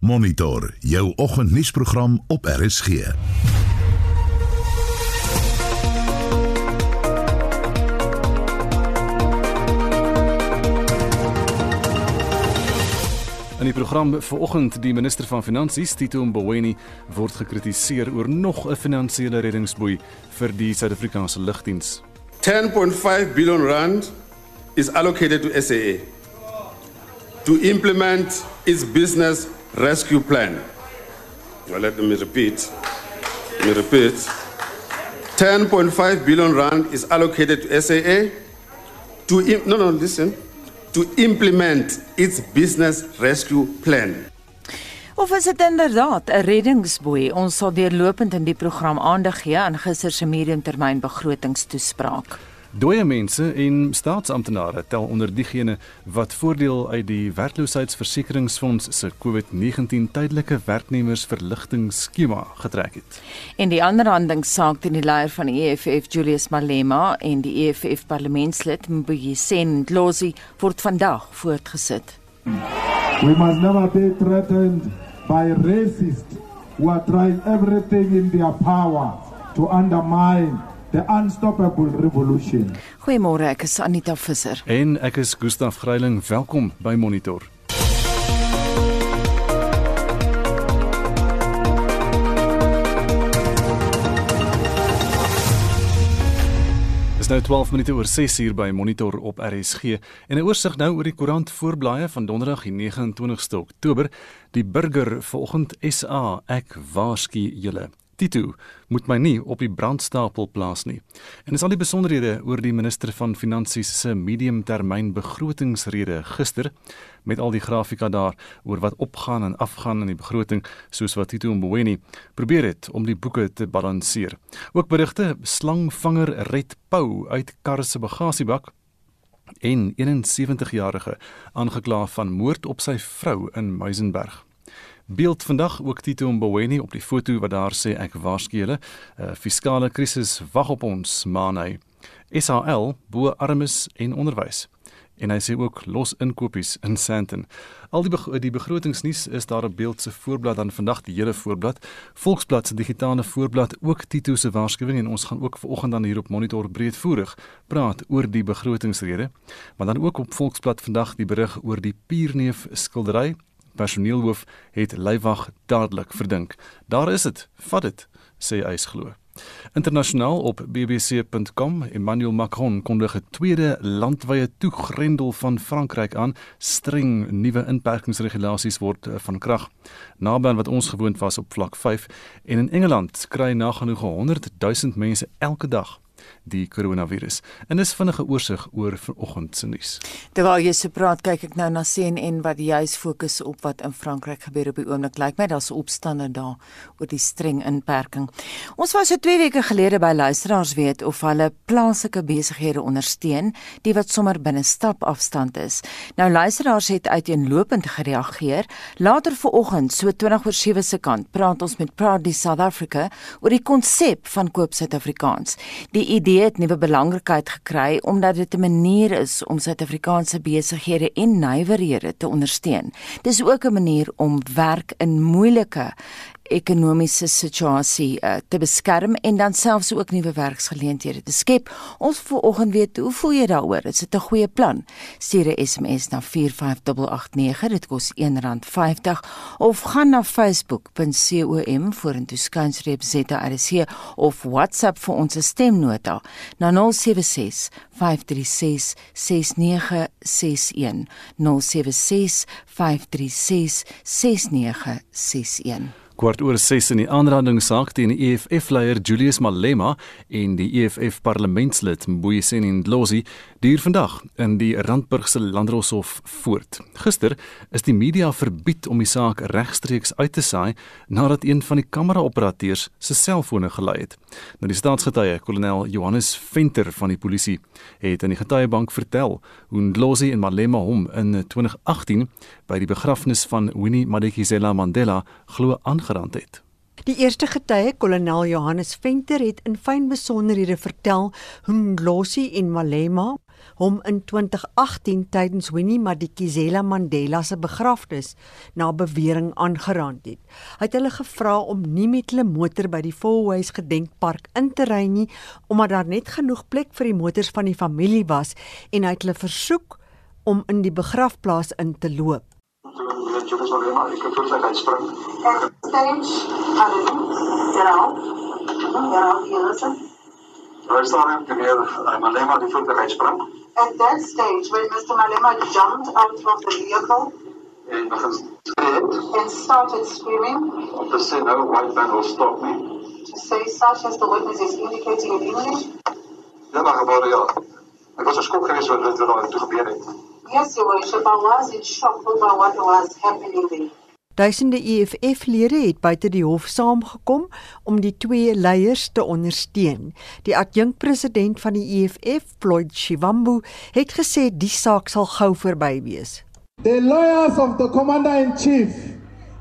Monitor jou oggendnuusprogram op RSG. In die program vanoggend die minister van Finansies Tito Mboweni word gekritiseer oor nog 'n finansiële reddingsboei vir die Suid-Afrikaanse lugdiens. 10.5 billion rand is allocated to SAA to implement its business rescue plan. Well, let me repeat. Let me repeat. 10.5 billion rand is allocated to SAA to im- no no listen to implement its business rescue plan. Of is dit inderdaad 'n reddingsboei? Ons sal deurlopend in die program aandag gee aan gister se mediumtermynbegrotingstoespraak. Dooie mense en staatsamptenare tel onder diegene wat voordeel uit die werkloosheidsversekeringsfonds se COVID-19 tydelike werknemersverligtingskema getrek het. En die aanrandingssaak teen die leier van die EFF Julius Malema en die EFF parlementslid Mbuyiseni Ndlozi word vandag voortgesit. We must never be threatened by racists who are trying everything in their power to undermine the unstoppable revolution. Goeiemôre, ek is Anita Visser. En ek is Gustaf Greiling, welkom by Monitor. Dis nou 12 minute oor 6 uur by Monitor op RSG en 'n oorsig nou oor die koerant voorblaaie van Donderdag die 29ste Oktober. Die burger vanoggend SA ek waarsku julle. Tito moet my nie op die brandstapel plaas nie. En dis al die besonderhede oor die minister van Finansies se mediumtermyn begrotingsrede gister met al die grafika daar oor wat opgaan en afgaan in die begroting soos wat Tito Mboweni probeer het om die boeke te balanseer. Ook berigte slangvanger red pou uit kar se bagasiebak en 71-jarige aangekla van moord op sy vrou in Muizenberg. Beeld vandag ook Tito Mboweni op die foto wat daar sê ek waarsku julle, 'n uh, fiskale krisis wag op ons, maan hy. SAL bo armes en onderwys. En hy sê ook los inkopies in Sandton. Al die beg die begrotingsnuus is daar op beeld se voorblad dan vandag die hele voorblad. Volksblad se digitale voorblad ook Tito se waarskuwing en ons gaan ook vanoggend dan hier op monitor breedvoerig praat oor die begrotingsrede. Maar dan ook op Volksblad vandag die berig oor die Pierneef skildery personeelhoof het Leiwag dadelik verdink. Daar is dit, vat dit, sê hy glo. Internasionaal op bbc.com Emmanuel Macron kondig 'n tweede landwyse toegrendel van Frankryk aan. Streng nuwe inperkingsregulasies word eh, van krag naby aan wat ons gewoond was op vlak 5 en in Engeland kry nagenoeg 100 000 mense elke dag die koronavirus. En dis vinnige oorsig oor vanoggend se nuus. Terwyl jy so praat, kyk ek nou na CNN wat juis fokus op wat in Frankryk gebeur op die oomblik. Lyk my daar's opstande daar oor die streng inperking. Ons was so 2 weke gelede by luisteraars weet of hulle plaaslike besighede ondersteun, die wat sommer binne stapafstand is. Nou luisteraars het uiteenlopend gereageer. Later vanoggend, so 20 oor 7 se kant, praat ons met Proudly South Africa oor die konsep van koop Suid-Afrikaans. Die idee het nuwe belangrikheid gekry omdat dit 'n manier is om Suid-Afrikaanse besighede en nywerhede te ondersteun. Dis ook 'n manier om werk in moeilike ekonomiese situasie uh, te beskerm en dan selfs ook nuwe werksgeleenthede te skep. Ons vooroggend weet hoe voel jy daaroor? Is dit 'n goeie plan? Stuur 'n SMS na 45889, dit kos R1.50 of gaan na facebook.com vorentoe skynstreep ZRC of WhatsApp vir ons stemnota na 076 536 6961 076 536 6961 kwart oor 6 in die aanrandingssaak teen die EFF-leier Julius Malema en die EFF parlementslid Mbuyiseni Ndlozi duur vandag in die Randburgse Landdroshof voort. Gister is die media verbied om die saak regstreeks uit te saai nadat een van die kamera-operateurs se selfone gelei het. Nou die staatsgetuie, kolonel Johannes Venter van die polisie, het aan die getuiebank vertel hoe Ndlozi en Malema hom in 2018 by die begrafnis van Winnie Madikizela Mandela glo aangerand het. Die eerste getuie, kolonel Johannes Venter, het in fyn besonderhede vertel hoe Ndlozi en Malema hom in 2018 tydens Winnie Madikizela Mandela se begrafnis na bewering aangeraan het. Hy het hulle gevra om nie met hulle motor by die Fourways gedenkpark in te ry nie omdat daar net genoeg plek vir die motors van die familie was en hy het hulle versoek om in die begrafplaas in te loop. Julius Malema, ek het voel hy spring. Stage, At that stage when Mr. Malema jumped out of the vehicle and started screaming to say no white man will stop me to say such as the witness is indicating in English Yes, Your Worship, I was in shock over what was happening there. Duisende EFF-lede het buite die hof saamgekom om die twee leiers te ondersteun. Die adjunkpresident van die EFF, Floyd Shivambu, het gesê die saak sal gou verby wees. The lawyers of the commander-in-chief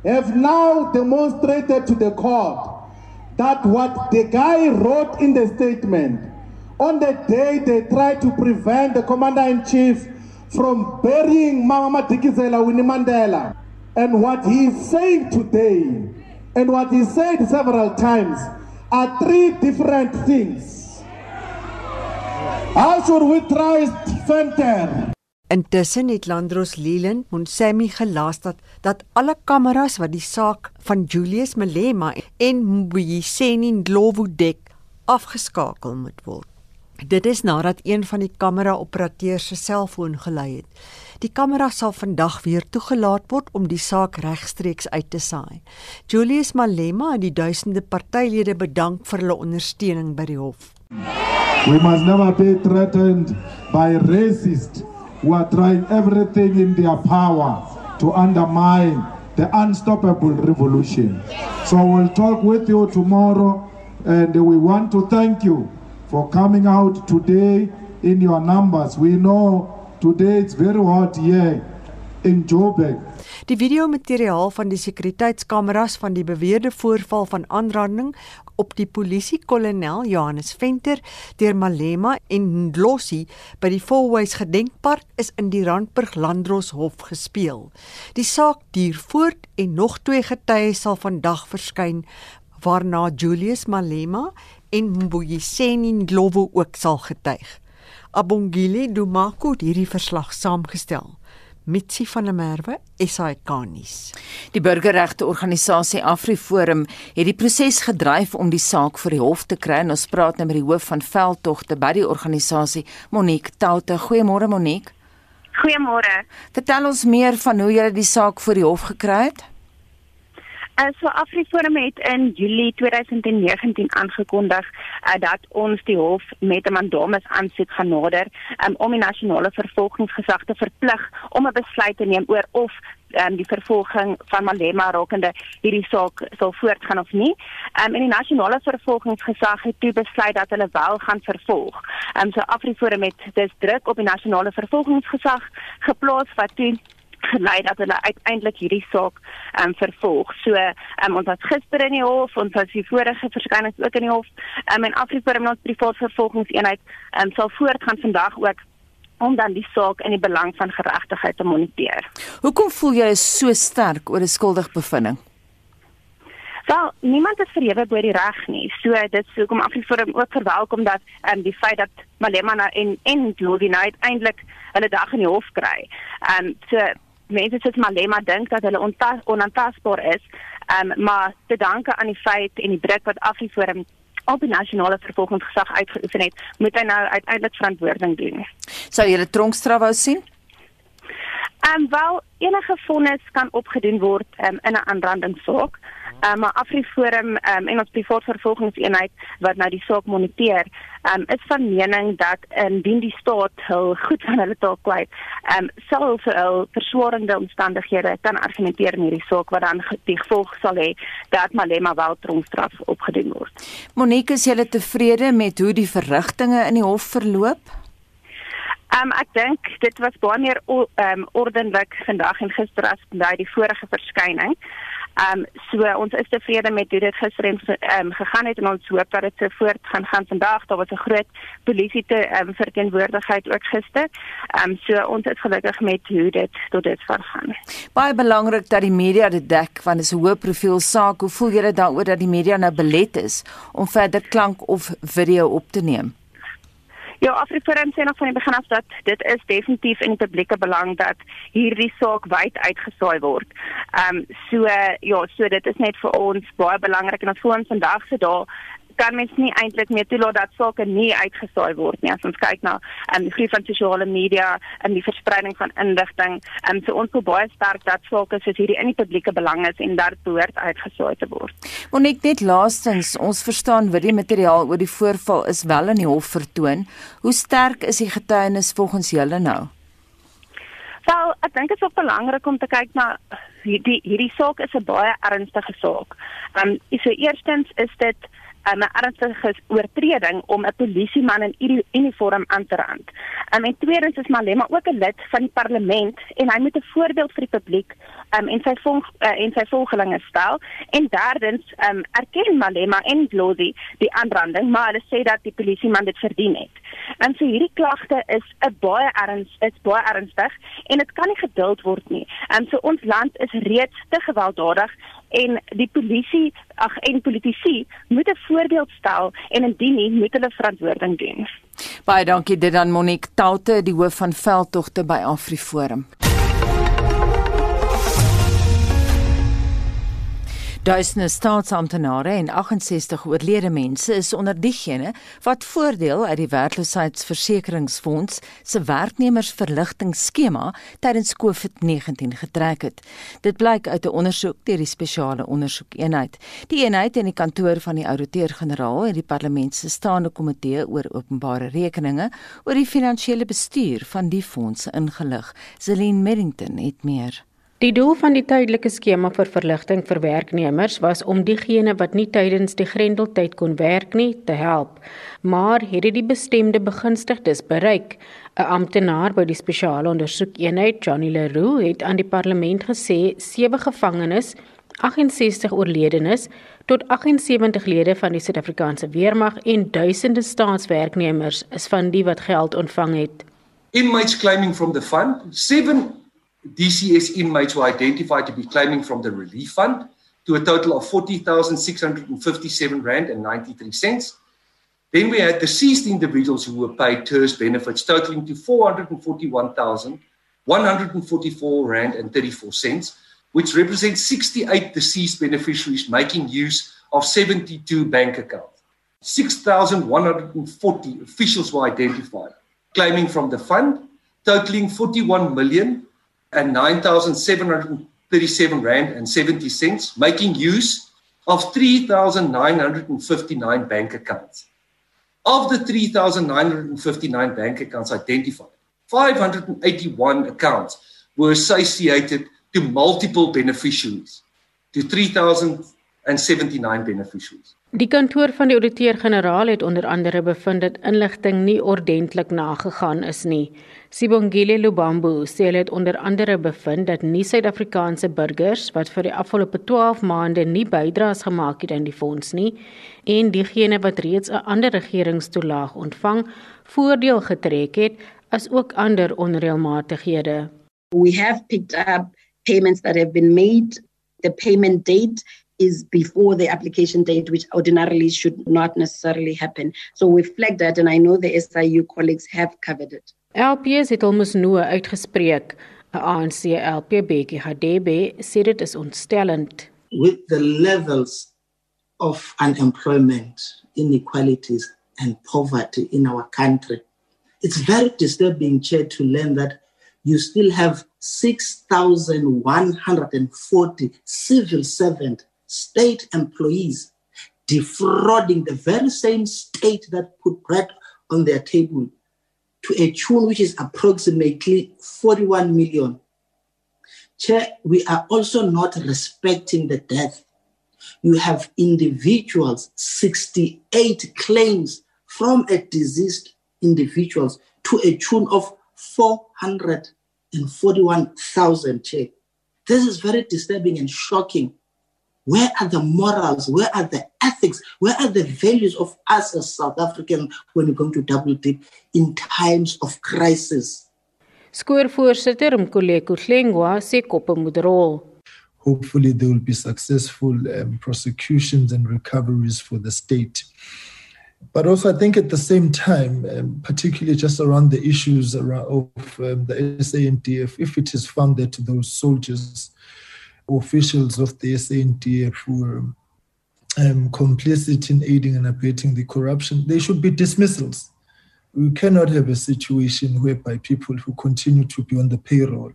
have now demonstrated to the court that what the guy wrote in the statement on the day they tried to prevent the commander-in-chief from burying Mama Madikizela Winnie Mandela. And what he is saying today and what he said several times are three different things. How should we try Venter? Intussen het Landros Leland Monsemi gelas dat dat alle kameras wat die saak van Julius Malema en Mbuyiseni Ndlovu dek afgeskakel moet word. Dit is nadat een van die kamera-operateurs se selfoon gelei het. Die kamera sal vandag weer toegelaat word om die saak regstreeks uit te saai. Julius Malema het die duisende partylede bedank vir hulle ondersteuning by die hof. We must never be threatened by racists who are trying everything in their power to undermine the unstoppable revolution. So we'll talk with you tomorrow and we want to thank you for coming out today in your numbers. We know today it's very hot here in Joburg. Die videomateriaal van die sekuriteitskameras van die beweerde voorval van aanranding op die polisie-kolonel Johannes Venter deur Malema en Ndlosi by die Fourways gedenkpark is in die Randburg Landdros Hof gespeel. Die saak duur voort en nog twee getuies sal vandag verskyn waarna Julius Malema en Mbuyiseni Ndlovu ook sal getuig. Abongile Dumako het hierdie verslag saamgestel. Mitsi van der Merwe, SAK-nuus. Die burgerregte organisasie AfriForum het die proses gedryf om die saak vir die hof te kry. Ons praat nou met die hoof van veldtogte by die organisasie, Monique Taute. Goeiemôre Monique. Goeiemôre. Vertel ons meer van hoe jy die saak voor die hof gekry het. Uh, so Afriforum het in Julie 2019 aangekondig uh, dat ons die hof met 'n mandamus aansoek gaan nader um, om die nasionale vervolgingsgesag te verplig om 'n besluit te neem oor of um, die vervolging van Malema rakende hierdie saak sal voortgaan of nie. Um, en die nasionale vervolgingsgesag het toe besluit dat hulle wel gaan vervolg. Um, so Afriforum het dus druk op die nasionale vervolgingsgesag geplaas wat toe gelei dat hulle uiteindelik hierdie saak ehm um, vervolg. So ehm um, ons was gister in die hof, ons was die vorige verskynings ook in die hof. Ehm um, en Afriforum ons privaat vervolgingseenheid ehm um, sal voortgaan vandag ook om dan die saak in die belang van geregtigheid te moniteer. Hoekom voel jy so sterk oor 'n skuldig bevinding? Wel, niemand is verhewe bo die reg nie. So dit sou kom Afriforum ook verwelkom dat ehm um, die feit dat Malema en en Louis nou uiteindelik hulle dag in die hof kry. Ehm um, so mense soos Malema dink dat hulle onaantastbaar is, um, maar te danke aan die feit en die druk wat Afriforum op die nasionale vervolgingsgesag uitgeoefen het, moet hy nou uiteindelik verantwoording doen. Sou jy 'n tronkstraf wou sien? Ehm um, wel enige vonnis kan opgedoen word um, in 'n aanrandingssaak. Um, maar Afriforum um, en ons privaat vervolgingseenheid wat nou die saak moniteer, um, is van mening dat indien die staat hul goed van hulle taak kwyt, um, sal vir hul verswaarende omstandighede kan argumenteer in hierdie saak wat dan die gevolg sal hê dat Malema wel tronkstraf opgedoen word. Monique, is jy tevrede met hoe die verrigtinge in die hof verloop? Um, ek dink dit was baie meer um, ordelik vandag en gister as by die vorige verskyning. Ehm um, so ons is tevrede met hoe dit gister en um, gegaan het en ons hoop dat dit so voort gaan gaan vandag. Daar was 'n groot polisie te um, verteenwoordigheid ook gister. Ehm um, so ons is gelukkig met hoe dit tot dit vergaan. Baie belangrik dat die media dit dek want dit is 'n hoë profiel saak. Hoe voel julle daaroor dat die media nou belet is om verder klank of video op te neem? Ja, Afriforum sê nog van die begin af dat dit is definitief in die publieke belang dat hierdie saak wyd uitgesaai word. Ehm um, so ja, so dit is net vir ons baie belangrik en ons voel ons vandag se daar kan mens nie eintlik meer toelaat dat sake nie uitgesaai word nie as ons kyk na um, die groei van sosiale media en die verspreiding van inligting. Um, so ons wil baie sterk dat sake soos hierdie in die publieke belang is en dat behoort uitgesaai te word. Monik net laastens, ons verstaan wat die materiaal oor die voorval is wel in die hof vertoon. Hoe sterk is die getuienis volgens julle nou? Wel, ek dink dit is ook belangrik om te kyk na hierdie hierdie saak is 'n baie ernstige saak. Ehm um, so eerstens is dit 'n um, ernstige oortreding om 'n polisieman in uniform aan te rand. Um, en tweedens is Malema ook 'n lid van die parlement en hy moet 'n voorbeeld vir die publiek um, en sy volg uh, en sy volgelinge stel. En derdens um, erken Malema en Lozi die aanranding, maar hulle sê dat die polisieman dit verdien het. En so hierdie klagte is 'n baie erns is baie ernstig en dit kan nie geduld word nie. Um, so ons land is reeds te gewelddadig en die polisie ag en politici moet 'n voorbeeld stel en indien nie moet hulle verantwoording doen. Baie dankie dit aan Monique Taute die hoof van veldtogte by AfriForum. Duisende staatsamptenare en 68 oorlede mense is onder diegene wat voordeel uit die werkloosheidsversekeringsfonds se werknemersverligtingskema tydens COVID-19 getrek het. Dit blyk uit 'n ondersoek deur die spesiale ondersoekeenheid. Die eenheid en die kantoor van die ouditeur-generaal en die parlement se staande komitee oor openbare rekeninge oor die finansiële bestuur van die fonds ingelig. Celine Merrington het meer. Die doel van die tydelike skema vir verligting vir werknemers was om diegene wat nie tydens die grendeltyd kon werk nie te help, maar het dit die bestemde begunstigdes bereik? 'n Amptenaar by die spesiale ondersoekeenheid, Johnny Leroux, het aan die parlement gesê sewe gevangenes, 68 oorledenes tot 78 lede van die Suid-Afrikaanse weermag en duisende staatswerknemers is van die wat geld ontvang het. Inmates claiming from the fund, 7 DCS inmates were identified to be claiming from the relief fund to a total of 40,657 Rand and 93 cents. Then we had deceased individuals who were paid TERS benefits totaling to 441,144 Rand and 34 cents, which represents 68 deceased beneficiaries making use of 72 bank accounts. 6,140 officials were identified claiming from the fund, totaling 41 million and 9737 rand and 70 cents making use of 3959 bank accounts. Of the 3959 bank accounts identified 581 accounts were associated to multiple beneficiaries to 3079 beneficiaries Die kantoor van die ouditeur-generaal het onder andere bevind dat inligting nie ordentlik nagegaan is nie. Sibongile Lubambo sê hulle het onder andere bevind dat nie Suid-Afrikaanse burgers wat vir die afgelope 12 maande nie bydraes gemaak het aan die fonds nie en diegene wat reeds 'n ander regeringstoelaag ontvang, voordeel getrek het as ook ander onreëlmatighede. We have picked up payments that have been made the payment date is before the application date, which ordinarily should not necessarily happen. So we flagged that, and I know the SIU colleagues have covered it. LPS het almoes nou uitgespreek. 'n ANC LP Bekkie Hadebe sê dit is ontstellend. With the levels of unemployment, inequalities and poverty in our country, it's very disturbing chair to learn that you still have 6,140 civil servants state employees defrauding the very same state that put bread on their table to a tune which is approximately 41 million. Chair, we are also not respecting the death. You have individuals, 68 claims from a deceased individuals to a tune of 441,000 chair. This is very disturbing and shocking Where are the morals? Where are the ethics? Where are the values of us as South Africans when we come to double dip in times of crisis? Skoorvoorsitter Mkoleko Hlengwa sê koppe moet rol. Hopefully there will be successful um, prosecutions and recoveries for the state. But also, I think at the same time, um, particularly just around the issues around of um, the SANDF, if it is found that those soldiers officials of the SANDF were um, complicit in aiding and abetting the corruption, they should be dismissals. We cannot have a situation whereby people who continue to be on the payroll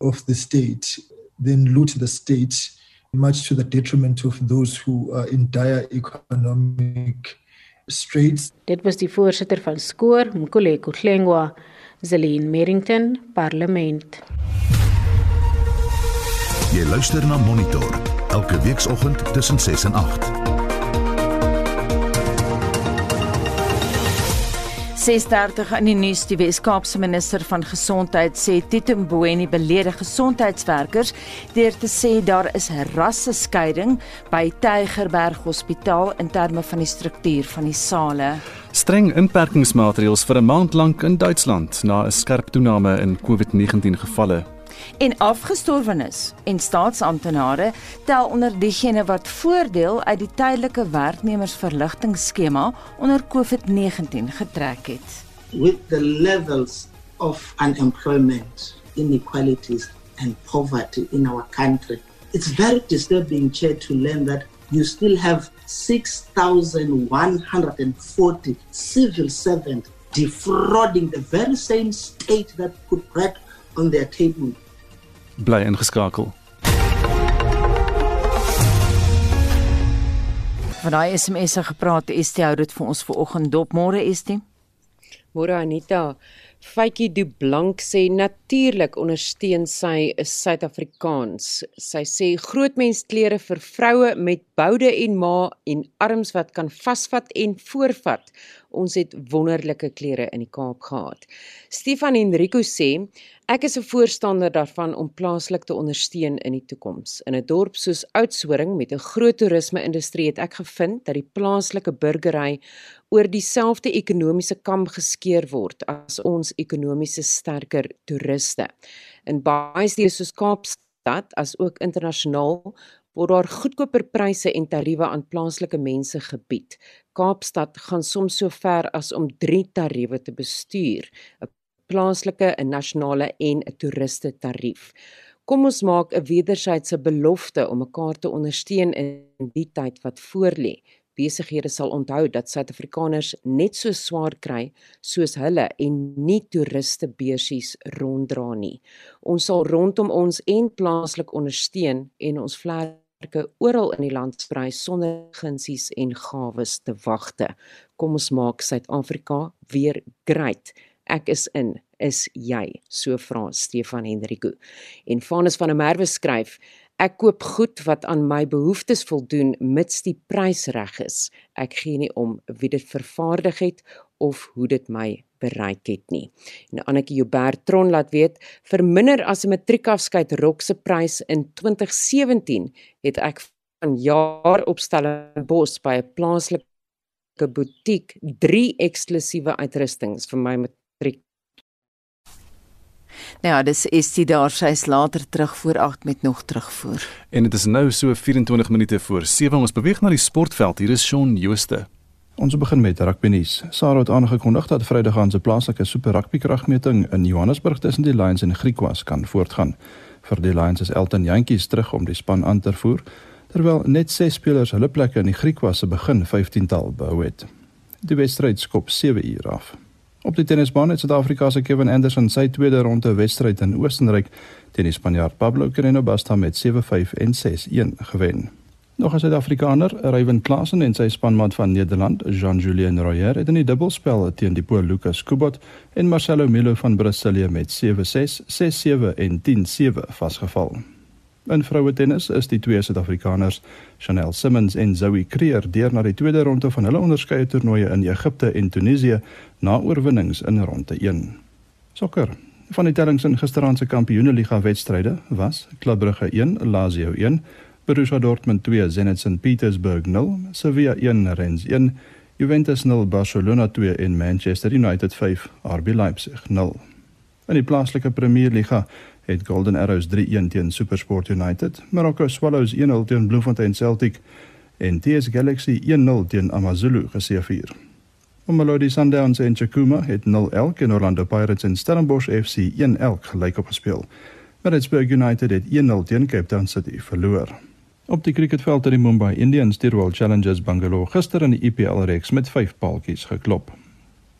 of the state then loot the state, much to the detriment of those who are in dire economic straits. Dit was die voorsitter van Skoor, Mkoleko Hlengwa, Zelin Merrington, Parlement. Jy luister na Monitor elke weekoggend tussen 6 en 8. 6:30 in die nuus die Wes-Kaapse minister van gesondheid sê Tito Mboweni beledig gesondheidswerkers deur te sê daar is 'n rasseskeiding by Tygerberg Hospitaal in terme van die struktuur van die sale. Streng inperkingsmaatreëls vir 'n maand lank in Duitsland na 'n skerp toename in COVID-19 gevalle en afgestorwenes en staatsamptenare tel onder diegene wat voordeel uit die tydelike werknemersverligtingskema onder COVID-19 getrek het. With the levels of unemployment, inequalities and poverty in our country, it's very disturbing chair to learn that you still have 6140 civil servants defrauding the very same state that put bread on their table bly ingeskakel. Van daai SMS se gepraat, Estie hou dit vir ons vir oggend dop. Môre Estie. Môre Anita. Faitjie Du Blank sê natuurlik ondersteun sy is Suid-Afrikaans. Sy sê groot mens klere vir vroue met boude en ma en arms wat kan vasvat en voorvat. Ons het wonderlike klere in die Kaap gehad. Stefan Henrico sê Ek is 'n voorstander daarvan om plaaslik te ondersteun in die toekoms. In 'n dorp soos Oudtshoorn met 'n groot toerisme-industrie het ek gevind dat die plaaslike burgery oor dieselfde ekonomiese kam geskeer word as ons ekonomiese sterker toeriste. In baie stede soos Kaapstad as ook internasionaal word daar goedkoper pryse en tariewe aan plaaslike mense gebied. Kaapstad gaan soms so ver as om 3 tariewe te bestuur. 'n plaaslike, 'n nasionale en 'n toeriste tarief. Kom ons maak 'n wederwysige belofte om mekaar te ondersteun in die tyd wat voorlê. Besighede sal onthou dat Suid-Afrikaners net so swaar kry soos hulle en nie toeriste beursies ronddra nie. Ons sal rondom ons en plaaslik ondersteun en ons vlerke oral in die land sprei sonder gunsies en gawes te wagte. Kom ons maak Suid-Afrika weer great. Ek is in is jy? So vra Stefan Hendriku en Vanus van der Merwe skryf ek koop goed wat aan my behoeftes voldoen mits die prys reg is. Ek gee nie om wie dit vervaardig het of hoe dit my bereik het nie en Annetjie Joubert Tron laat weet vir minder as 'n matriekafskeid rok se prys in 2017 het ek van jaar op Stellenbosch by 'n plaaslike butiek 3 eksklusiewe uitrustings vir my Nou ja, dis is dit daar sy's later terug voor 8 met nog terugvoer. En dit is nou so 24 minute voor 7 ons beweeg na die sportveld. Hier is Shaun Jooste. Ons begin met rugby nuus. Sarah het aangekondig dat Vrydag aan se plaaslike super rugby kragmeting in Johannesburg tussen die Lions en Griquas kan voortgaan. Vir die Lions is Elton Jantjies terug om die span aan te voer, terwyl net 6 spelers hulle plekke in die Griquas se begin 15-tal behou het. Die wedstryd skop 7 uur af. Op die tennisbaan het Suid-Afrika se Kevin Anderson sy tweede ronde wedstryd in Oostenryk teen die Spanjaard Pablo Carreño Busta met 7-5 en 6-1 gewen. Nog 'n Suid-Afrikaner, Ryan Klaasen en sy spanmaat van Nederland, Jean-Julien Royer, het in die dubbelspel teen die Pool Lucas Kubot en Marcelo Melo van Brasilië met 7-6, 6-7 en 10-7 vasgeval. In vroue tennis is die twee Suid-Afrikaners, Chanel Simmons en Zoe Kreer, deur na die tweede ronde van hulle onderskeie toernooie in Egipte en Tunesië na oorwinnings in ronde 1. Sokker. Van die tellings in gisteraand se Kampioenligga wedstryde was Club Brugge 1, Lazio 1, Borussia Dortmund 2, Zenit St Petersburg 0, Sevilla 1, Rennes 1, Juventus 0, Barcelona 2 en Manchester United 5, RB Leipzig 0. In die plaaslike Premier Liga het Golden Arrows 3-1 teen SuperSport United, Morocco Swallows 1-0 teen Bloemfontein Celtic en TS Galaxy 1-0 teen AmaZulu geseëvier. Mamelodi Sundowns en Chakuma het 0-1 en Orlando Pirates en Stellenbosch FC 1-1 gelyk opgespeel. Maritzburg United het 1-0 teen Cape Town City verloor. Op die cricketveld het die Mumbai Indians die Royal Challengers Bangalore gister in die IPL reeks met 5 paaltjies geklop.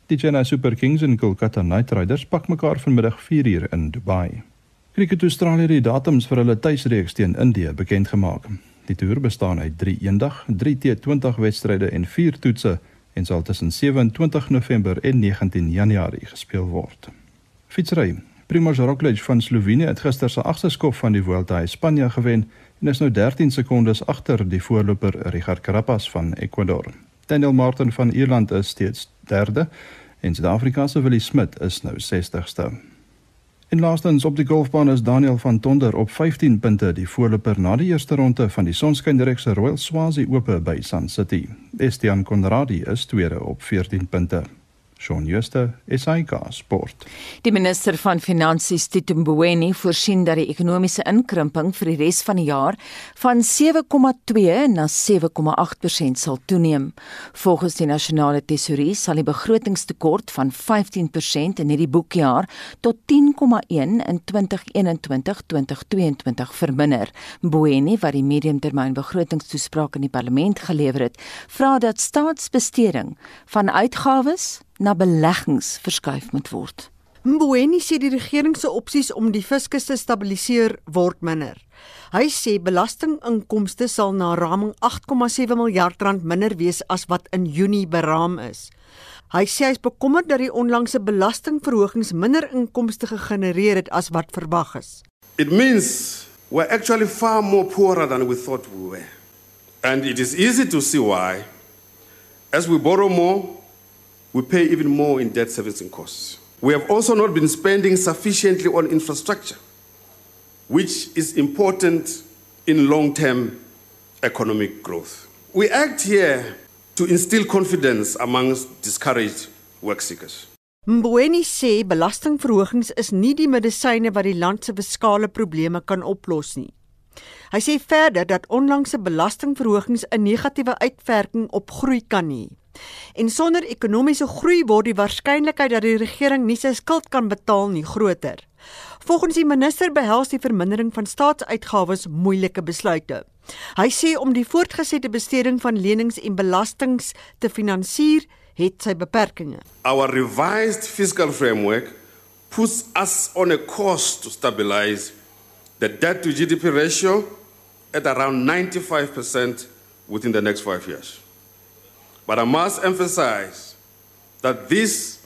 Die Chennai Super Kings en Kolkata Knight Riders pak mekaar vanmiddag 4uur in Dubai. Cricket Australië het die datums vir hulle tuisreeks teen Indië bekend gemaak. Die toer bestaan uit 3 eendag, 3 T20 wedstryde en 4 toetse en sal tussen 27 November en 19 Januarie gespeel word. Fietsry. Primož Roglič van Slovenië het gister se agste skop van die Vuelta a España gewen en is nou 13 sekondes agter die voorloper Richard Carapaz van Ecuador. Daniel Martin van Ierland is steeds derde en Suid-Afrika se Willie Smit is nou 60ste. En laastens op die golfbaan is Daniel van Tonder op 15 punte die voorloper na die eerste ronde van die Sonskynreekse Royal Swazi Ope by Sun City. Estian Conradi is tweede op 14 punte. Shaun Schuster, SAK Sport. Die minister van Finansies, Tito Mboweni, voorsien dat die ekonomiese inkrimping vir die res van die jaar van 7,2 na 7,8% sal toeneem. Volgens die nasionale tesourie sal die begrotingstekort van 15% in hierdie boekjaar tot 10,1 in 2021-2022 verminder. Mboweni, wat die mediumtermyn begrotingstoespraak in die parlement gelewer het, vra dat staatsbesteding van uitgawes na beleggings verskuif moet word. Mboweni sê die regering se opsies om die fiskus te stabiliseer word minder. Hy sê belastinginkomste sal na raming 8,7 miljard rand minder wees as wat in Junie beraam is. Hy sê hy is bekommerd dat die onlangse belastingverhogings minder inkomste gegenereer het as wat verwag is. It means we're actually far more poorer than we thought we were. And it is easy to see why. As we borrow more, we pay even more in debt servicing costs. We have also not been spending sufficiently on infrastructure, which is important in long term economic growth. We act here to instill confidence amongst discouraged work seekers. Mbweni sê belastingverhogings is nie die medisyne wat die land se fiskale probleme kan oplos nie. Hy sê verder dat onlangse belastingverhogings 'n negatiewe uitwerking op groei kan hê. En sonder ekonomiese groei word die waarskynlikheid dat die regering nie sy skuld kan betaal nie groter. Volgens die minister behels die vermindering van staatsuitgawes moeilike besluite. Hy sê om die voortgesette besteding van lenings en belastings te finansier, het sy beperkings. Our revised fiscal framework puts us on a course to stabilize the debt to GDP ratio at around 95% within the next 5 years. But I must emphasize that this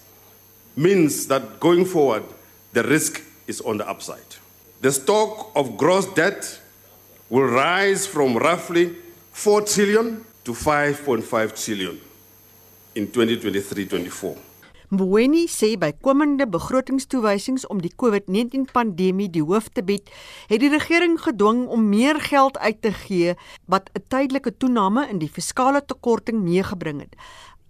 means that going forward, the risk is on the upside. The stock of gross debt will rise from roughly 4 trillion to 5.5 trillion in 2023-24. Mboweni sê by komende begrotingstoewysings om die COVID-19 pandemie die hoof te bied, het die regering gedwing om meer geld uit te gee wat 'n tydelike toename in die fiskale tekorting meegebring het.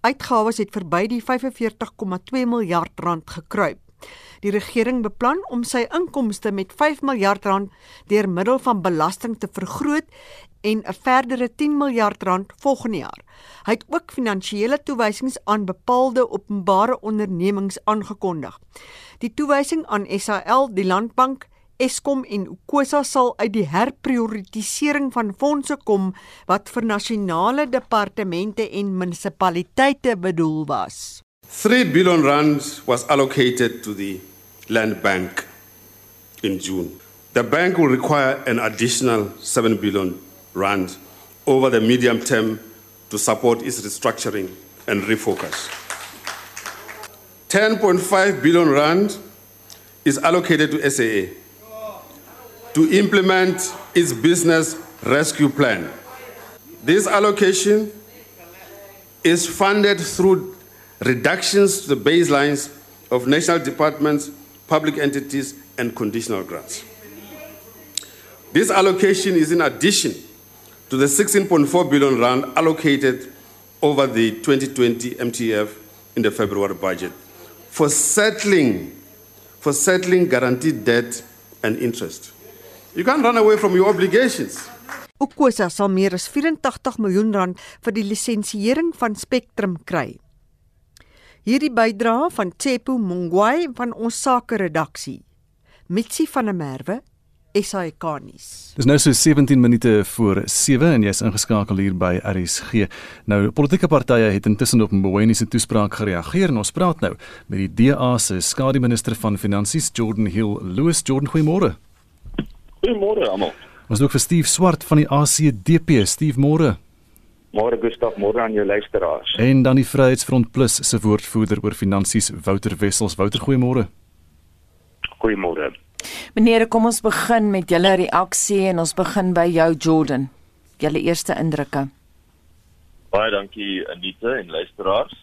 Uitgawes het verby die 45,2 miljard rand gekruip. Die regering beplan om sy inkomste met 5 miljard rand deur middel van belasting te vergroot en 'n verdere 10 miljard rand volgende jaar. Hy het ook finansiële toewysings aan bepaalde openbare ondernemings aangekondig. Die toewysing aan SAL, die Landbank, Eskom en Ukosa sal uit die herprioritisering van fondse kom wat vir nasionale departemente en munisipaliteite bedoel was. 3 billion rand was allocated to the Land Bank in June. The bank will require an additional 7 billion rand over the medium term to support its restructuring and refocus. 10.5 billion rand is allocated to SAA to implement its business rescue plan. This allocation is funded through reductions to the baselines of national departments, public entities, and conditional grants. This allocation is in addition to the 16.4 billion rand allocated over the 2020 MTF in the February budget for settling for settling guaranteed debt and interest. You can't run away from your obligations. Ukosa sal meer as 84 miljoen rand vir die lisensiering van Spectrum kry. Hierdie bydrae van Tsepo Mongwai van ons sake redaksie. Mitsi van der Merwe SAK nuus. Dis nou so 17 minute voor 7 en jy's ingeskakel hier by RSG. Nou politieke partye het intussen op Mboweni se toespraak gereageer en ons praat nou met die DA se skademinister van finansies Jordan Hill. Louis Jordan, goeiemôre. Goeiemôre almal. Ons ook vir Steve Swart van die ACDP. Steve, môre. Môre Gustaf, môre aan jou luisteraars. En dan die Vryheidsfront Plus se woordvoerder oor finansies, Wouter Wessels. Wouter, goeiemôre. Goeiemôre. Meneer, kom ons begin met julle reaksie en ons begin by jou Jordan. Julle eerste indrukke. Baie dankie Anita en luisteraars.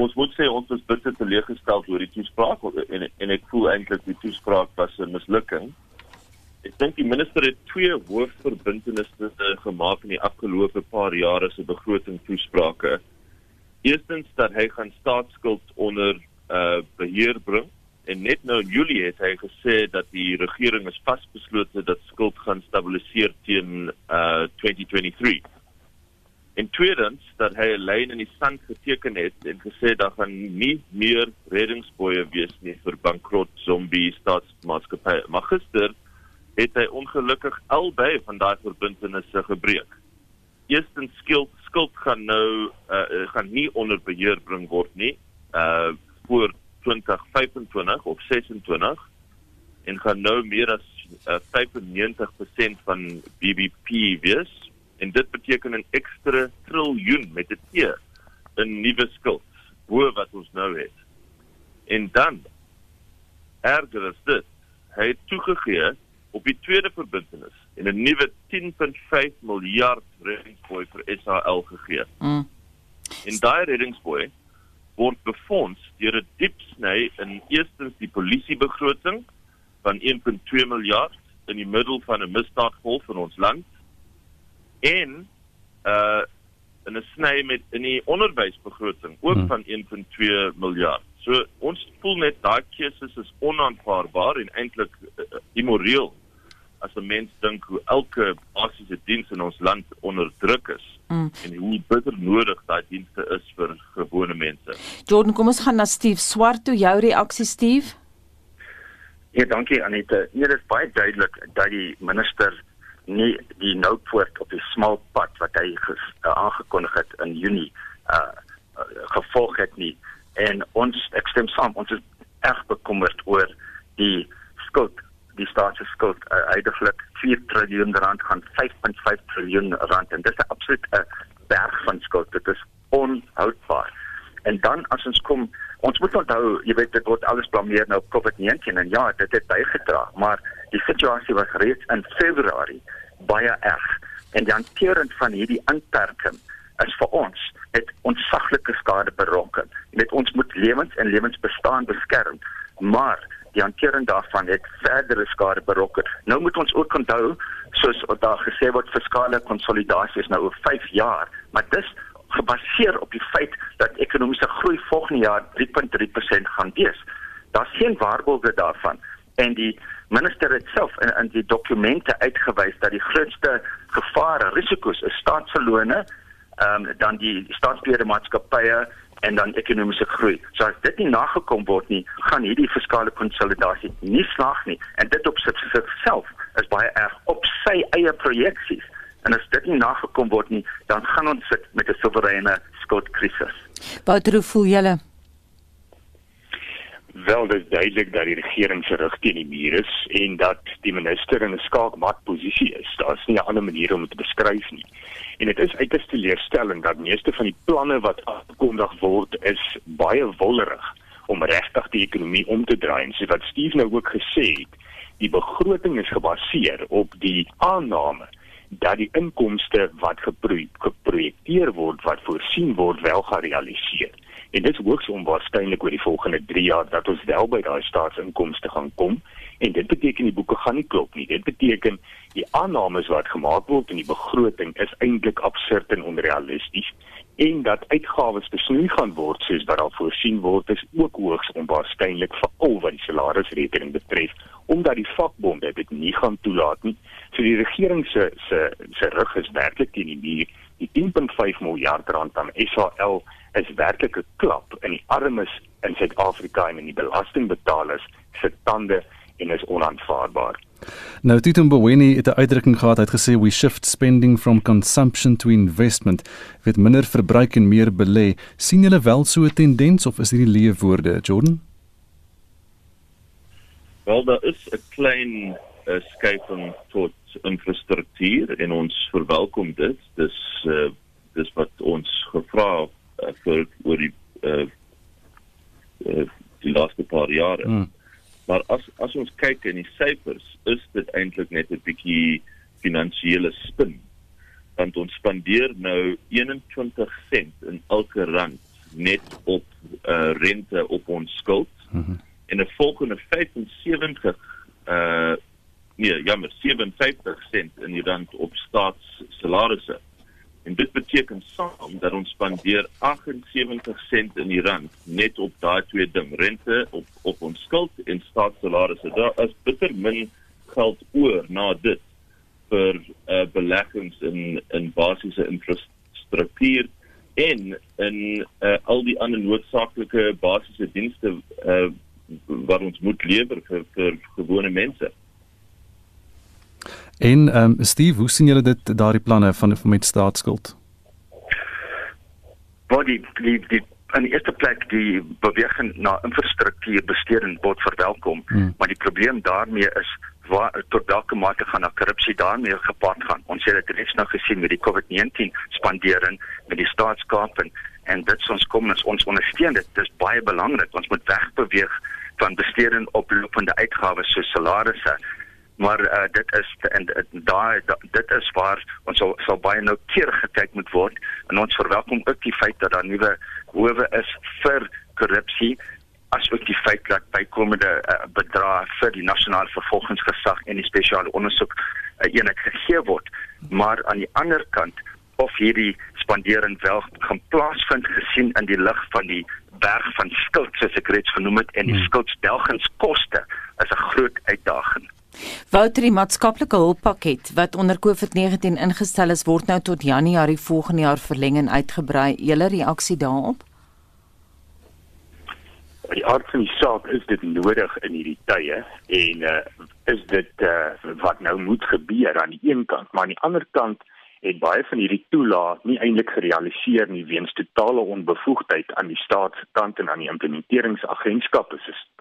Ons moet sê ons is bitter teleeggestel oor die toespraak en en ek voel eintlik die toespraak was 'n mislukking. Ek dink die minister het twee hoofverbintenisse gemaak in die afgelope paar jare se begroting toesprake. Eerstens dat hy gaan staatsskuld onder uh beheer bring en net nou in Julie het hy gesê dat die regering is vasbeslote dat skuld gaan stabiliseer teen uh 2023. En tweedens dat hy 'n lyn in die sand geteken het en gesê dat gaan nie meer reddingsboye wees nie vir bankrot zombie staatsmaatskappye. Maar gister het hy ongelukkig albei van daai verbintenisse gebreek. Eerstens skuld skuld gaan nou uh, gaan nie onder beheer bring word nie uh voor 2025 of 26 en gaan nou meer as uh, 95% van BBP wees en dit beteken 'n ekstra triljoen met 'n T in nuwe skuld bo wat ons nou het. En dan erger is dit hy het toegegee op die tweede verbintenis en 'n nuwe 10.5 miljard reddingsboei vir SAL gegee. Mm. En daai reddingsboei word befonds deur 'n diep sny in eerstens die polisiebegroting van 1.2 miljard in die middel van 'n misdaadgolf in ons land en uh in 'n sny met in die onderwysbegroting ook hmm. van 1.2 miljard. So ons voel net daai keuses is onaanvaarbaar en eintlik uh, uh immoreel as 'n mens dink hoe elke basiese diens in ons land onderdruk is mm. en hoe bitter nodig daai dienste is vir gewone mense. Jordan, kom ons gaan na Steve Swart toe jou reaksie Steve. Ja, dankie Anita. Nee, dit is baie duidelik dat die minister nie die noodpoort op die smal pad wat hy ges, uh, aangekondig het in Junie uh, uh gevolg het nie. En ons ek stem saam, ons is erg bekommerd oor die skuld die staatsskuld uh, uiteindelik 4 trilljoen rand gaan 5.5 trilljoen rand en dit is absoluut 'n berg van skuld. Dit is onhoudbaar. En dan as ons kom ons moet onthou jy weet dit word alles blameer nou op COVID-19 en ja dit het bygedra maar die situasie was reeds in Februarie baie erg. En die hantering van hierdie inperking is vir ons het ontsaglike skade berokken. Net ons moet lewens en lewensbestaan beskerm maar die hantering daarvan het verdere skade berokken. Nou moet ons ook onthou soos daar gesê word fiskale konsolidasie is nou oor 5 jaar, maar dis gebaseer op die feit dat ekonomiese groei volgende jaar 3.3% gaan wees. Daar's geen waarborge daarvan en die minister het self in, in die dokumente uitgewys dat die grootste gevare risiko's is staatsverlone, ehm um, dan die staatsbeheerde maatskappye en dan ekonomiese groei. So as dit nie nagekom word nie, gaan hierdie fiskale konsolidasie nie slaag nie en dit op sigself is baie erg op sy eie projeksies. En as dit nie nagekom word nie, dan gaan ons sit met 'n soewereine skuldkrisis. Wouter, hoe voel julle? Wel, dit is duidelik dat die regering se rug teen die muur is en dat die minister in 'n skaakmat posisie is. Daar's nie 'n ander manier om dit te beskryf nie. En dit is uiters teleurstellend dat meeste van die planne wat aangekondig word is baie wollerig om regtig die ekonomie om te draai. En so wat Steve nou ook gesê het, die begroting is gebaseer op die aanname dat die inkomste wat geprojekteer word, wat voorsien word, wel gaan realiseer. En dit is hoogs onwaarskynlik oor die volgende 3 jaar dat ons wel by daai staatsinkomste gaan kom. En dit beteken die boeke gaan nie klop nie. Dit beteken die aannames wat gemaak word in die begroting is eintlik absurd en onrealisties en dat uitgawes besnoei gaan word soos wat daar voorsien word is ook hoogs onwaarskynlik veral wat die salarisrekening betref omdat die vakbonde dit nie gaan toelaat nie. So die regering se se se rug is werklik teen die muur. Die 10.5 miljard rand aan SAL is werklik 'n klap in die armes in Suid-Afrika en in die belastingbetalers se tande en is onaanvaarbaar. Nou Tito Mboweni het 'n uitdrukking gehad, hy het gesê we shift spending from consumption to investment. Met minder verbruik en meer belê, sien julle wel so 'n tendens of is hierdie leë woorde, Jordan? Wel, daar is 'n klein uh, skuifing tot infrastruktuur en ons verwelkom dit. Dis uh, dis wat ons gevra uh, vir oor die uh, uh, die laaste paar jare. Hmm. Maar as as ons kyk in die syfers, is dit eintlik net 'n bietjie finansiële spin. Want ons spandeer nou 21 sent in elke rand net op uh, rente op ons skuld. Mm -hmm. En 'n volgende 75 uh nee, jammer, 57 sent in die rand op staatssalarisse. En dit beteken saam dat ons spandeer 78 sent in die rand net op daai twee ding, rente op op ons skuld en staatssalarisse. Daar is bitter min geld oor na dit vir uh, beleggings in in basiese infrastruktuur en in uh, al die ander noodsaaklike basiese dienste uh, wat ons moet lewer vir vir gewone mense. En ehm um, Steve, hoe sien julle dit daardie planne van met staatsskuld? Wat die die die in die eerste plek die beweging na infrastruktuur besteding word verwelkom, hmm. maar die probleem daarmee is waar tot watter mate gaan daar korrupsie daarmee gepaard gaan. Ons het dit reeds nou gesien met die COVID-19 spandering met die staatskap en en dit ons kom ons ons ondersteun dit. Dit is baie belangrik. Ons moet wegbeweeg van besteding op lopende uitgawes soos salarisse maar uh, dit is en daai da, dit is waar ons sal sal baie noukeurig gekyk moet word. En ons verwelkom ook die feit dat daar nuwe howe is vir korrupsie asook die feit dat bykomende uh, bedrae vir die nasionale vervolgingsgesag en die spesiale ondersoek uh, eenheid gegee word. Maar aan die ander kant of hierdie spandering wel gaan plaasvind gesien in die lig van die berg van skuld soos ek reeds genoem het en die hmm. skuldsdelgingskoste is 'n groot uitdaging Wouter die maatskaplike hulppakket wat onder COVID-19 ingestel is word nou tot Januarie volgende jaar verleng en uitgebrei. Julle reaksie daarop? Die aard van die saak is dit nodig in hierdie tye en uh, is dit uh, wat nou moet gebeur aan die een kant, maar aan die ander kant het baie van hierdie toelae nie eintlik gerealiseer nie weens totale onbevoegdheid aan die staatskant en aan die implementeringsagentskap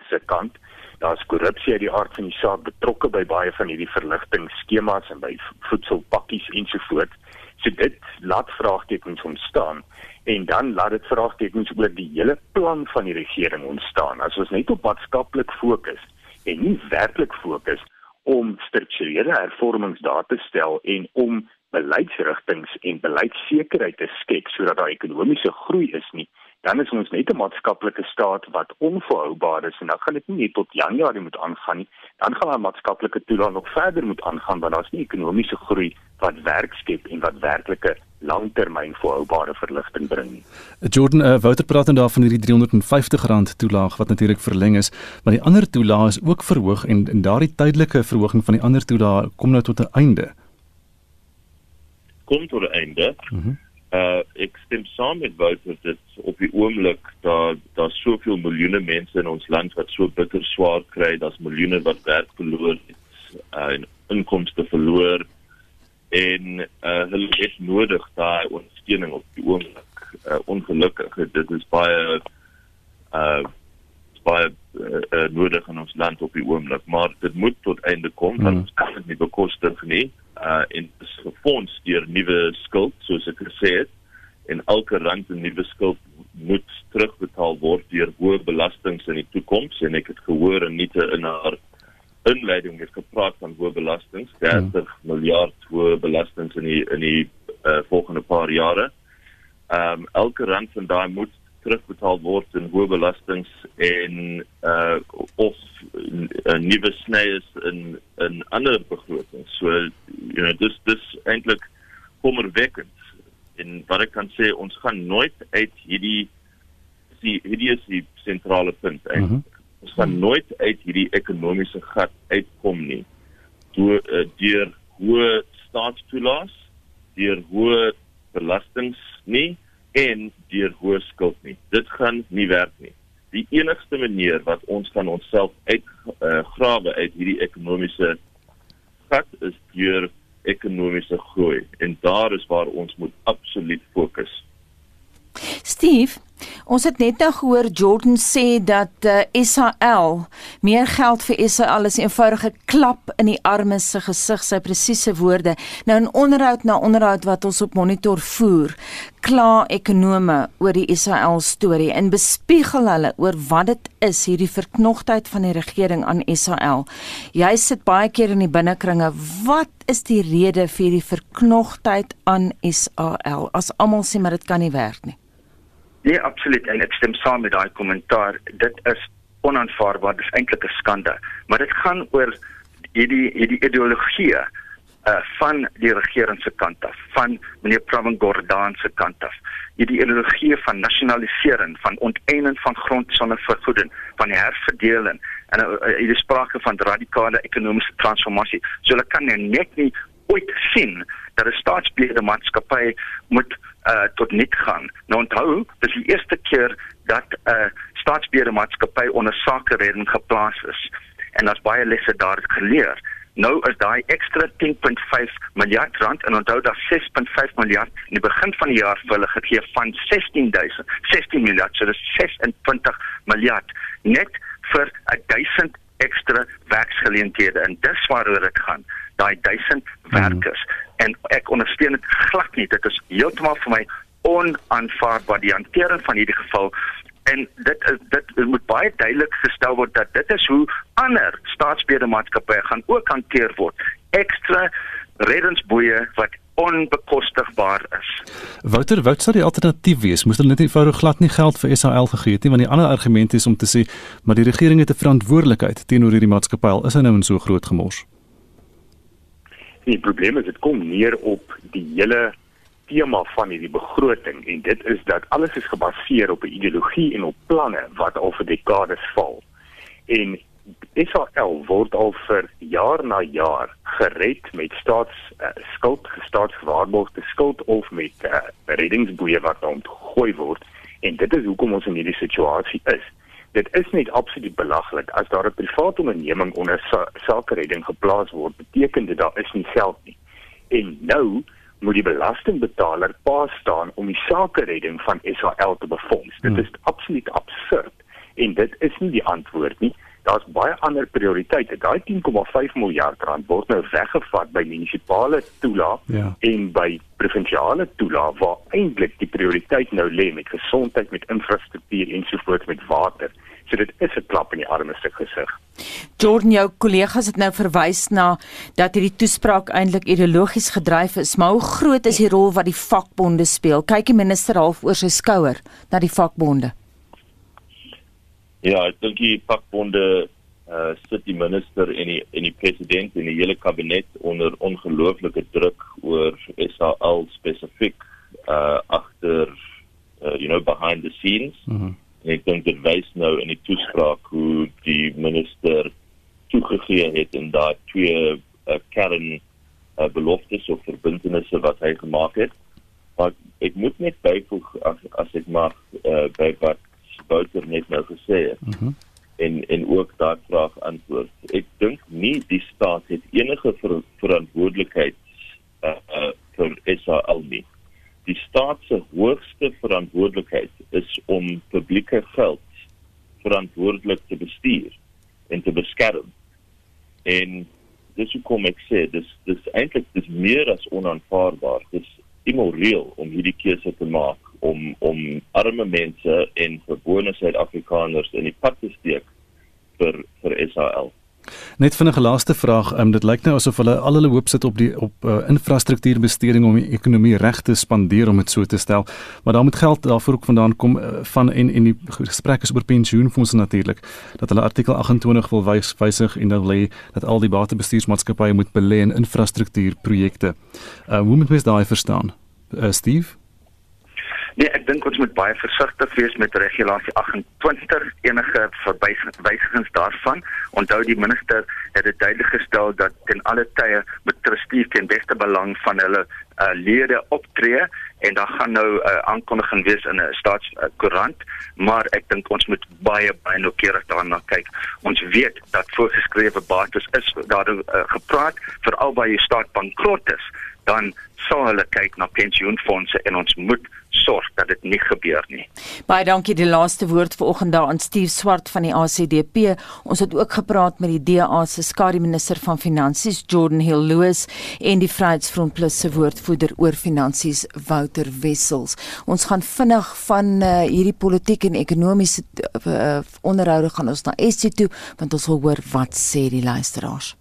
se kant daar's korrupsie uit die aard van die saak betrokke by baie van hierdie verligtingsskemas en by voedselpakkies ensovoorts. So dit laat vraagtekens ontstaan en dan laat dit vraagtekens oor die hele plan van die regering ontstaan. As ons net op maatskaplik fokus en nie werklik fokus om strukturele hervormings daar te stel en om beleidsrigtings en beleidssekerheid te skep sodat daar ekonomiese groei is nie, dan is ons net 'n maatskaplike staat wat onvolhoubaar is en dan gaan dit nie net tot Januarie moet aangaan nie. Dan gaan our maatskaplike toelaat nog verder moet aangaan want daar's nie ekonomiese groei wat werk skep en wat werklike langtermyn volhoubare verligting bring nie. Jordan uh, Wouter praat dan daarvan hierdie R350 toelaag wat natuurlik verleng is, maar die ander toelaag is ook verhoog en en daardie tydelike verhoging van die ander toelaag kom nou tot 'n einde. Kom tot 'n einde. Mhm. Mm uh ek stem saam met Wouter dat op die oomblik daar daar soveel miljoene mense in ons land wat so bitter swaar kry, daar's miljoene wat werk verloor het, uh, en inkomste verloor en uh hulle het nodig daai ondersteuning op die oomblik. Uh, ongelukkig dit is baie uh baie uh, uh, nodig in ons land op die oomblik, maar dit moet tot einde kom want mm. ons kan dit nie bekostig nie uh en is gefonds deur nuwe skuld soos ek gesê het en elke rand in nuwe skuld moet terugbetaal word deur hoë belastings in die toekoms en ek het gehoor en nie te in haar inleiding het gepraat van hoë belastings 30 hmm. miljard hoë belastings in die in die uh, volgende paar jare. Ehm um, elke rand van daai moet terugbetaal word in hoë belastings en uh of 'n uh, nuwe snye in in ander begrotings. So you know dis dis eintlik kommerwekkend. En wat ek kan sê, ons gaan nooit uit hierdie die hierdie is die sentrale punt eintlik. Mm -hmm. Ons gaan nooit uit hierdie ekonomiese gat uitkom nie. Deur uh, deur hoë staatstoelaas, deur hoë belastings nie en deur hoë skuld nie. Dit gaan nie werk nie. Die enigste manier wat ons kan onsself uitgrawe uh, uit hierdie ekonomiese gat is deur ekonomiese groei en daar is waar ons moet absoluut fokus. Steve, ons het net nou gehoor Jordan sê dat uh, eh, SAL meer geld vir SAL is 'n eenvoudige klap in die armes se gesig, sy presiese woorde. Nou in onderhoud na onderhoud wat ons op monitor voer, kla ekonome oor die SAL storie en bespiegel hulle oor wat dit is hierdie verknogtheid van die regering aan SAL. Jy sit baie keer in die binnekringe. Wat is die rede vir die verknogtheid aan SAL? As almal sê maar dit kan nie werk nie. Nee, absoluut en ek stem saam met daai kommentaar. Dit is onaanvaarbaar. Dit is eintlik 'n skande. Maar dit gaan oor hierdie hierdie ideologie uh van die regering se kant af, van meneer Pravin Gordhan se kant af. Hierdie ideologie van nasionalisering, van onteiening van grond sonder vergoeding, van herverdeling en uh, uh, hierdie sprake van radikale ekonomiese transformasie. So hulle kan net nie ooit sien dat 'n staatsbeheerde maatskappy moet uh tot nik gaan. Nou onthou, dis die eerste keer dat 'n uh, staatsbeheerde maatskappy onder sakeredding geplaas is. En daar's baie lesse daar geleer. Nou is daai ekstra 10.5 miljard rand en onthou dat 6.5 miljard in die begin van die jaar vir hulle gegee van 16000 16 miljard, so dis 26 miljard net vir 1000 ekstra werksgeleenthede en dis waaroor dit gaan daai 1000 werkers mm. en ek ondersteun dit glad nie dit is heeltemal vir my onaanvaarbaar die hantering van hierdie geval en dit is dit moet baie duidelik gestel word dat dit is hoe ander staatsbeheermaatskappye gaan ook hanteer word ekstra reddensboeie wat onbekostigbaar is. Wouter, wat sou die alternatief wees? Moes hulle net eenvoudig glad nie geld vir SAL gegee het nie, want die ander argument is om te sê maar die regering het 'n verantwoordelikheid teenoor hierdie maatskappy al is hy nou in so groot gemors. Die probleem is dit kom neer op die hele tema van hierdie begroting en dit is dat alles is gebaseer op 'n ideologie en op planne wat al vir dekades val. En SAL word al vir jaar na jaar gered met staatsskuld, uh, staatswaarborgde skuld of met uh, reddingsboeie wat ontgooi word en dit is hoekom ons in hierdie situasie is. Dit is net absoluut belaglik as daar 'n private onderneming onder sa sakeredding geplaas word, beteken dit daar is nie geld nie. En nou moet die belastingbetaler pa staan om die sakeredding van SAL te befonds. Hmm. Dit is absoluut absurd en dit is nie die antwoord nie. Daar's baie ander prioriteite. Daai 10,5 miljard rand word nou weggevat by munisipale toelaat ja. en by provinsiale toelaat waar eintlik die prioriteit nou lê met gesondheid, met infrastruktuur ensovoorts met water. So dit is 'n klap in die arme se gesig. Jordan jou kollegas het nou verwys na dat hierdie toespraak eintlik ideologies gedryf is, maar hoe groot is die rol wat die vakbonde speel? Kyk die minister half oor sy skouer na die vakbonde. Ja, ek dink die vakbonde uh sit die minister en die en die president en die hele kabinet onder ongelooflike druk oor SAL spesifiek uh agter uh, you know behind the scenes. Mm ek dink dit wys nou in die toespraak hoe die minister toegegee het in daai twee uh, kern uh, beloftes of verbintenisse wat hy gemaak het. Maar ek moet net byvoeg as, as ek mag uh, by wat Wouter net nou gesê het. Mm -hmm. En en ook daai vraag antwoord. Ek dink nie die staat het enige ver, verantwoordelikheid uh, uh, vir SAL nie die staat se hoogste verantwoordelikheid is om publieke geld verantwoordelik te bestuur en te beskerm. En dis hoekom ek sê dis dis eintlik dis meer as onaanvaarbaar. Dis immoreel om hierdie keuse te maak om om arme mense en gewone Suid-Afrikaners in die pad te steek vir vir SAL. Net vinnig 'n laaste vraag. Um, dit lyk nou asof hulle al hulle hoop sit op die op uh, infrastruktuurbesteding om die ekonomie reg te spandeer om dit so te stel. Maar daar moet geld daarvoor ook vandaan kom uh, van en en die gesprek is oor pensioenfonds natuurlik. Dat hulle artikel 28 wil wys, wysig en dan lê dat al die batebestuursmaatskappye moet belê in infrastruktuurprojekte. Uh, hoe moet mens daai verstaan? Uh, Steve Nee, ek dink ons moet baie versigtig wees met regulasie 28 enige verwysigings daarvan. Onthou die minister het dit duidelik gestel dat ten alle tye met trustees ten beste belang van hulle uh, lede optree en dan gaan nou 'n uh, aankondiging wees in 'n staatskoerant, uh, maar ek dink ons moet baie baie noukeurig daarna kyk. Ons weet dat voorgeskrewe bates is daar uh, gepraat veral by die staat bankrot is, dan sal hulle kyk na pensioenfonde en ons moet sorg dat dit nie gebeur nie. Baie dankie die laaste woord vanoggend daar aan Stuur Swart van die ACDP. Ons het ook gepraat met die DA se skare minister van finansies Jordan Hill Lewis en die Vryheidsfront Plus se woordvoerder oor finansies Wouter Wessels. Ons gaan vinnig van uh, hierdie politiek en ekonomiese uh, onderhoude gaan ons na SC toe want ons wil hoor wat sê die luisteraars.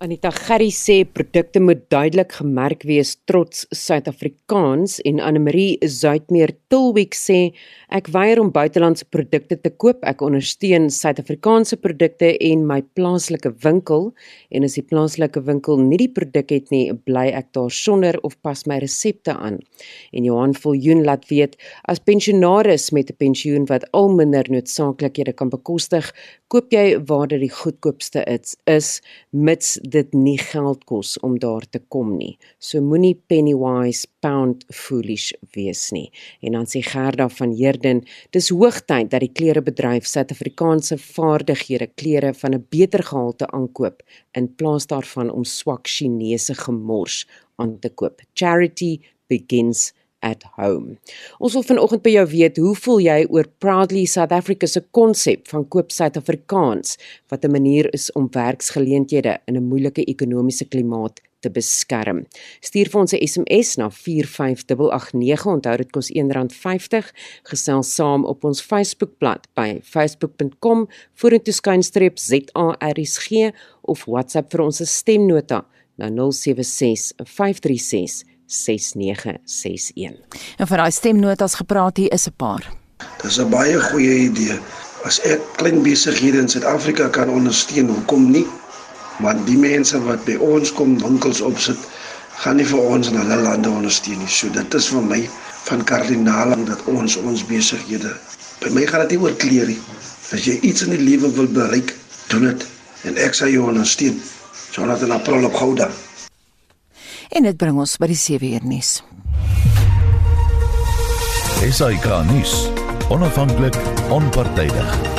Anita Gerry sê produkte moet duidelik gemerk wees trots Suid-Afrikaans en Anne Marie Zuidmeer Tilwick sê ek weier om buitelandse produkte te koop. Ek ondersteun Suid-Afrikaanse produkte en my plaaslike winkel en as die plaaslike winkel nie die produk het nie, bly ek daar sonder of pas my resepte aan. En Johan Viljoen laat weet as pensionaris met 'n pensioen wat al minder noodsaaklikhede kan bekostig, koop jy waar dit die goedkoopste is, is mits dit nie geld kos om daar te kom nie. So moenie penny wise pound foolish wees nie. En dan sê Gerda van Heerden, dis hoogtyd dat die klerebedryf Suid-Afrikaanse vaardighede klere van 'n beter gehalte aankoop in plaas daarvan om swak Chinese gemors aan te koop. Charity begins at home. Ons wil vanoggend by jou weet, hoe voel jy oor Proudly South Africa se konsep van koop Suid-Afrikaans wat 'n manier is om werksgeleenthede in 'n moeilike ekonomiese klimaat te beskerm. Stuur vir ons 'n SMS na 45889. Onthou dit kos R1.50. Gesels saam op ons Facebookblad by facebook.com vorentoe skynstreep ZARSG of WhatsApp vir ons stemnota na 076 536 6961. En vir daai stemnotas gepraat hier is 'n paar. Dis 'n baie goeie idee. As ek klein besighede in Suid-Afrika kan ondersteun, hoekom nie? Want die mense wat by ons kom winkels opsit, gaan nie vir ons in hulle lande ondersteun nie. So dit is vir my van kardinaal dat ons ons besighede. By my gaan dit nie oor klere nie. As jy iets in die lewe wil bereik, doen dit en ek sal jou ondersteun. Jonathan April op Gouda en dit bring ons by die 7 uur nuus. SAK nuus. Onafhanklik, onpartydig.